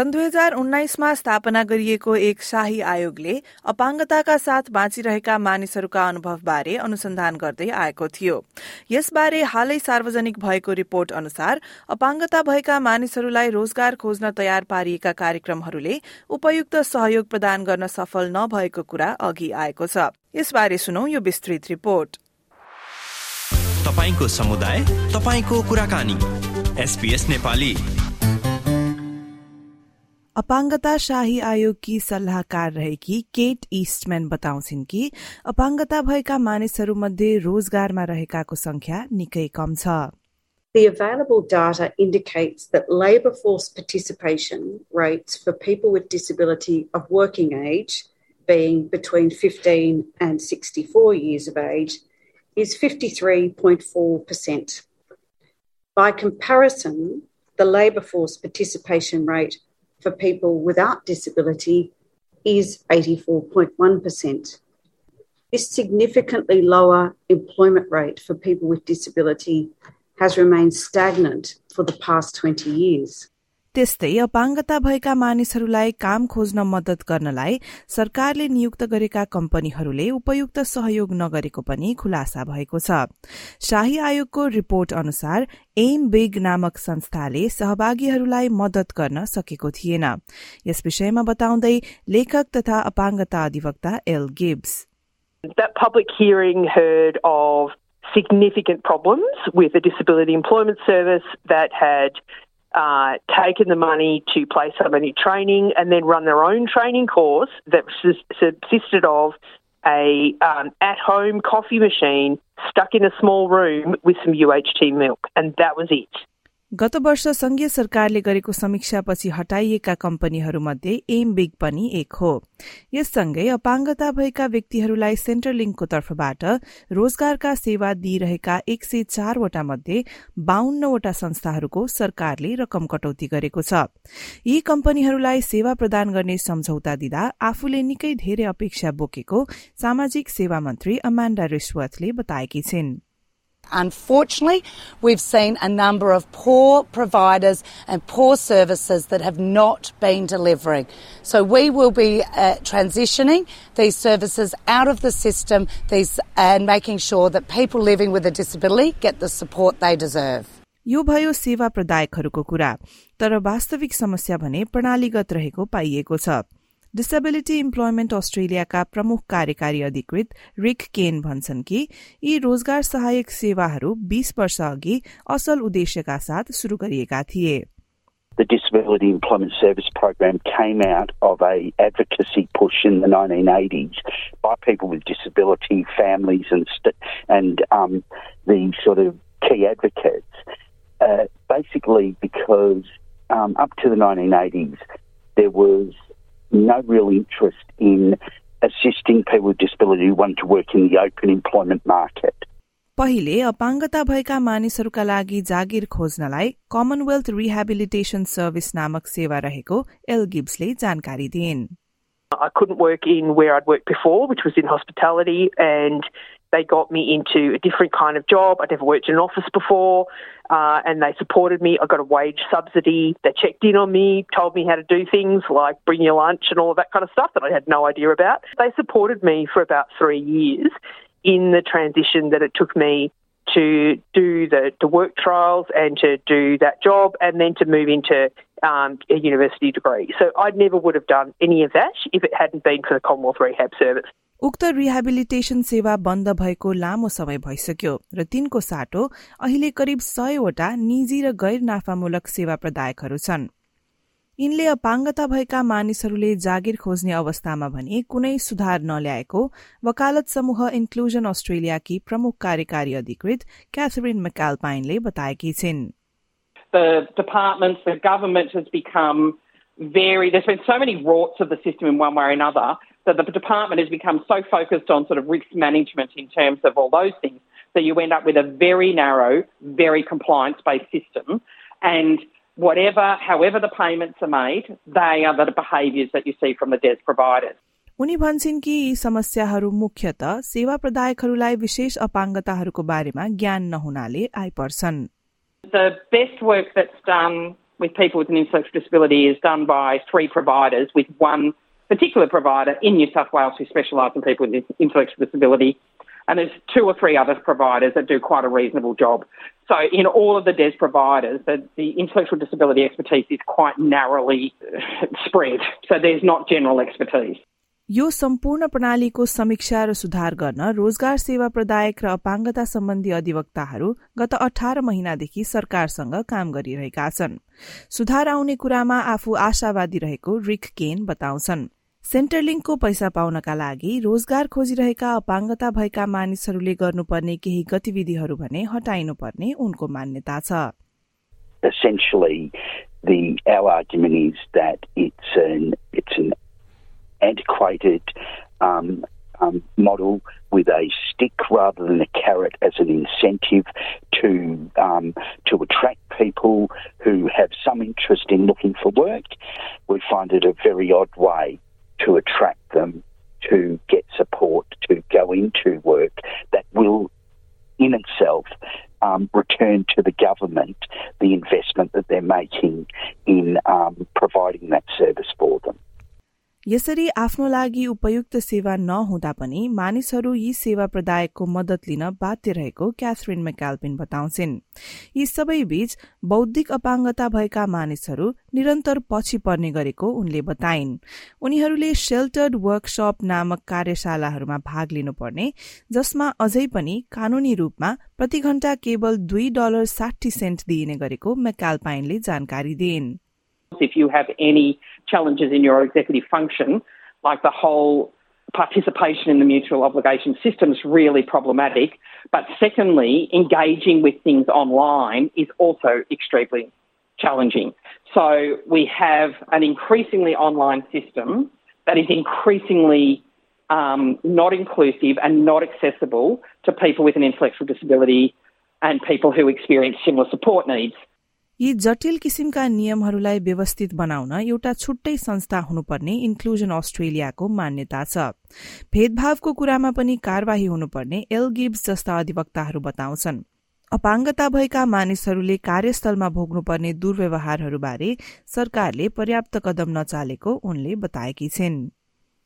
सन् दुई हजार उन्नाइसमा स्थापना गरिएको एक शाही आयोगले अपाङ्गताका साथ बाँचिरहेका मानिसहरूका अनुभवबारे अनुसन्धान गर्दै आएको थियो। यसबारे हालै सार्वजनिक भएको रिपोर्ट अनुसार अपाङ्गता भएका मानिसहरूलाई रोजगार खोज्न तयार पारिएका कार्यक्रमहरूले उपयुक्त सहयोग प्रदान गर्न सफल नभएको कुरा अघि आएको छ। यसबारे सुनौ यो विस्तृत रिपोर्ट। तपाईँको समुदाय तपाईँको कुराकानी। एसपीएस नेपाली। अपाङ्गता शाही आयोगकी सल्लाहकार रहेकी केट इस्टम्यान बताउँछिन् कि अपाङ्गता भएका मानिसहरूमध्ये रोजगारमा रहेकाको संख्या निकै कम छ The available data indicates that labour force participation rates for people with disability of working age, being between 15 and 64 years of age, is 53.4%. By comparison, the labour force participation rate for people without disability is 84.1%. This significantly lower employment rate for people with disability has remained stagnant for the past 20 years. त्यस्तै अपाङ्गता भएका मानिसहरूलाई काम खोज्न मद्दत गर्नलाई सरकारले नियुक्त गरेका कम्पनीहरूले उपयुक्त सहयोग नगरेको पनि खुलासा भएको छ। शाही आयोगको रिपोर्ट अनुसार एम बिग नामक संस्थाले सहभागीहरूलाई मद्दत गर्न सकेको थिएन। यस विषयमा बताउँदै लेखक तथा अपाङ्गता अधिवक्ता L Gibbs. That public hearing heard of significant problems with the Disability Employment Service that had uh, taken the money to place somebody in training and then run their own training course that subsisted of a um, at-home coffee machine stuck in a small room with some UHT milk, and that was it. गत वर्ष संघीय सरकारले गरेको समीक्षापछि हटाइएका कम्पनीहरूमध्ये am big पनि एक हो। यससँगै अपाङ्गता भएका व्यक्तिहरूलाई सेन्ट्रल लिङ्कको तर्फबाट रोजगारका सेवा दिइरहेका एक सय चारवटा मध्ये बाहन्नवटा संस्थाहरूको सरकारले रकम कटौती गरेको छ। यी कम्पनीहरूलाई सेवा प्रदान गर्ने सम्झौता दिँदा आफूले निकै धेरै अपेक्षा बोकेको सामाजिक सेवा मन्त्री अमान्डा रिश्वतले बताएकी छिन्। Unfortunately, we've seen a number of poor providers and poor services that have not been delivering. So we will be uh, transitioning these services out of the system these, and making sure that people living with a disability get the support they deserve. यो भयो सेवा प्रदायकहरूको कुरा तर वास्तविक समस्या भने प्रणालीगत रहेको पाइएको छ डिसेबिलिटी इम्प्लोइमेन्ट अस्ट्रेलियाका प्रमुख कार्यकारी अधिकृत रिक केन भन्छन् कि यी रोजगार सहायक सेवाहरू बीस वर्ष अघि असल उद्देश्यका साथ शुरू गरिएका थिए The Disability Employment Service Program came out of a advocacy push in the 1980s by people with disability, families, and st- and um, the sort of key advocates. Uh, basically, because um, up to the 1980s, there was no real interest in assisting people with disability who want to work in the open employment market. पहिले अपाङ्गता भएका मानिसहरूका लागि जागिर खोज्नलाई Commonwealth rehabilitation service नामक सेवा रहेको L गिब्सले जानकारी दिइन् I couldn't work in where I'd worked before, which was in hospitality, and they got me into a different kind of job. I'd never worked in an office before, uh, and they supported me. I got a wage subsidy. They checked in on me, told me how to do things like bring your lunch and all of that kind of stuff that I had no idea about. They supported me for about three years in the transition that it took me to do the, the work trials and to do that job and then to move into um, a university degree. So I never would have done any of that if it hadn't been for the Commonwealth Rehab Service. उक्त rehabilitation सेवा बन्द भएको लामो समय भइसक्यो र तिनको साटो अहिले करिब सयवटा निजी र गैर नाफामूलक सेवा प्रदायकहरू छन् यिनले अपाङ्गता भएका मानिसहरूले जागिर खोज्ने अवस्थामा भने कुनै सुधार नल्याएको वकालत समूह इन्क्लुजन अस्ट्रेलियाकी प्रमुख कार्यकारी अधिकृत क्याथरिन मेकालपाइनले बताएकी छिन् the departments, the government has become very, there's been so many rorts of the system in one way or another that the department has become so focused on sort of risk management in terms of all those things that you end up with a very narrow, very compliance based system. And whatever, however the payments are made, they are the behaviours that you see from the DES providers. उनी भन्छन् कि यी समस्याहरू मुख्यत सेवा प्रदायकहरूलाई विशेष अपाङ्गताहरूको बारेमा ज्ञान नहुनाले आइपर्छन् the best work that's done with people with an intellectual disability is done by three providers, with one particular provider in New South Wales who specialise in people with intellectual disability. And there's two or three other providers that do quite a reasonable job. So in all of the DES providers, the, the intellectual disability expertise is quite narrowly spread. So there's not general expertise. यो सम्पूर्ण प्रणालीको समीक्षा र सुधार गर्न रोजगार सेवा प्रदायक र अपाङ्गता सम्बन्धी अधिवक्ताहरू गत अठार महिनादेखि सरकारसँग काम गरिरहेका छन्। सुधार आउने कुरामा आफू आशावादी रहेको रिक केन बताउँछन्। सेन्टरलिङ्कको पैसा पाउनका लागि रोजगार खोजिरहेका अपाङ्गता भएका मानिसहरूले गर्नुपर्ने केही गतिविधिहरू भने हटाइनुपर्ने उनको मान्यता छ। The our argument is that it's an it's an antiquated um, um, model with a stick rather than a carrot as an incentive to um, to attract people who have some interest in looking for work. We find it a very odd way to attract them to get support to go into work that will in itself um, return to the government the investment that they're making in um, providing that service for. यसरी आफ्नो लागि उपयुक्त सेवा नहुँदा पनि मानिसहरू यी सेवा प्रदायकको मदत लिन बाध्य रहेको क्याथरिन मेकाल्पिन बताउँछिन्। यी सबै बीच बौद्धिक अपाङ्गता भएका मानिसहरू निरन्तर पछि पर्ने गरेको उनले बताइन्। उनीहरूले शेल्टर्ड वर्कशप नामक कार्यशालाहरूमा भाग लिनुपर्ने जसमा अझै पनि कानूनी रूपमा प्रति घण्टा केवल दुई डलर साठी सेन्ट दिइने गरेको मेकाल्पाइनले जानकारी दिइन्। If you have any challenges in your executive function, like the whole participation in the mutual obligation system is really problematic. But secondly, engaging with things online is also extremely challenging. So we have an increasingly online system that is increasingly um, not inclusive and not accessible to people with an intellectual disability and people who experience similar support needs. यी जटिल किसिमका नियमहरूलाई व्यवस्थित बनाउन एउटा छुट्टै संस्था हुनुपर्ने inclusion अस्ट्रेलियाको मान्यता छ। भेदभावको कुरामा पनि कार्यवाही हुनुपर्ने एल गिब्स जस्ता अधिवक्ताहरू बताउँछन्। अपाङ्गता भएका मानिसहरूले कार्यस्थलमा भोग्नुपर्ने दुर्व्यवहारहरूबारे सरकारले पर्याप्त कदम नचालेको उनले बताएकी छिन्।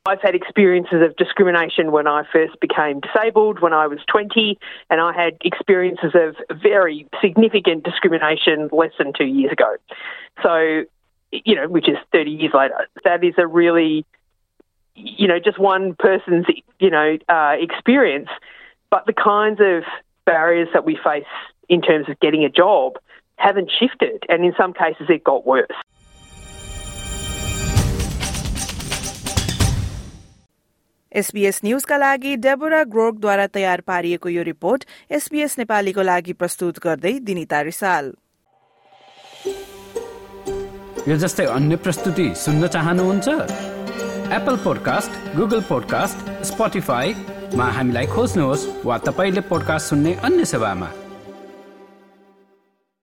I've had experiences of discrimination when I first became disabled when I was 20, and I had experiences of very significant discrimination less than two years ago. So, you know, which is 30 years later. That is a really, you know, just one person's, you know, uh, experience. But the kinds of barriers that we face in terms of getting a job haven't shifted, and in some cases it got worse. SBS न्यूजका लागि Deborah ग्रोकद्वारा तयार पारिएको यो report SBS नेपालीको लागि प्रस्तुत गर्दै दिनिता रिसाल। यो जस्तै अन्य प्रस्तुति सुन्न चाहनुहुन्छ? एप्पल पोडकास्ट गुगल पोडकास्ट स्पोटिफाईमा हामीलाई खोज्नुहोस् वा तपाईँले पोडकास्ट सुन्ने अन्य सेवामा।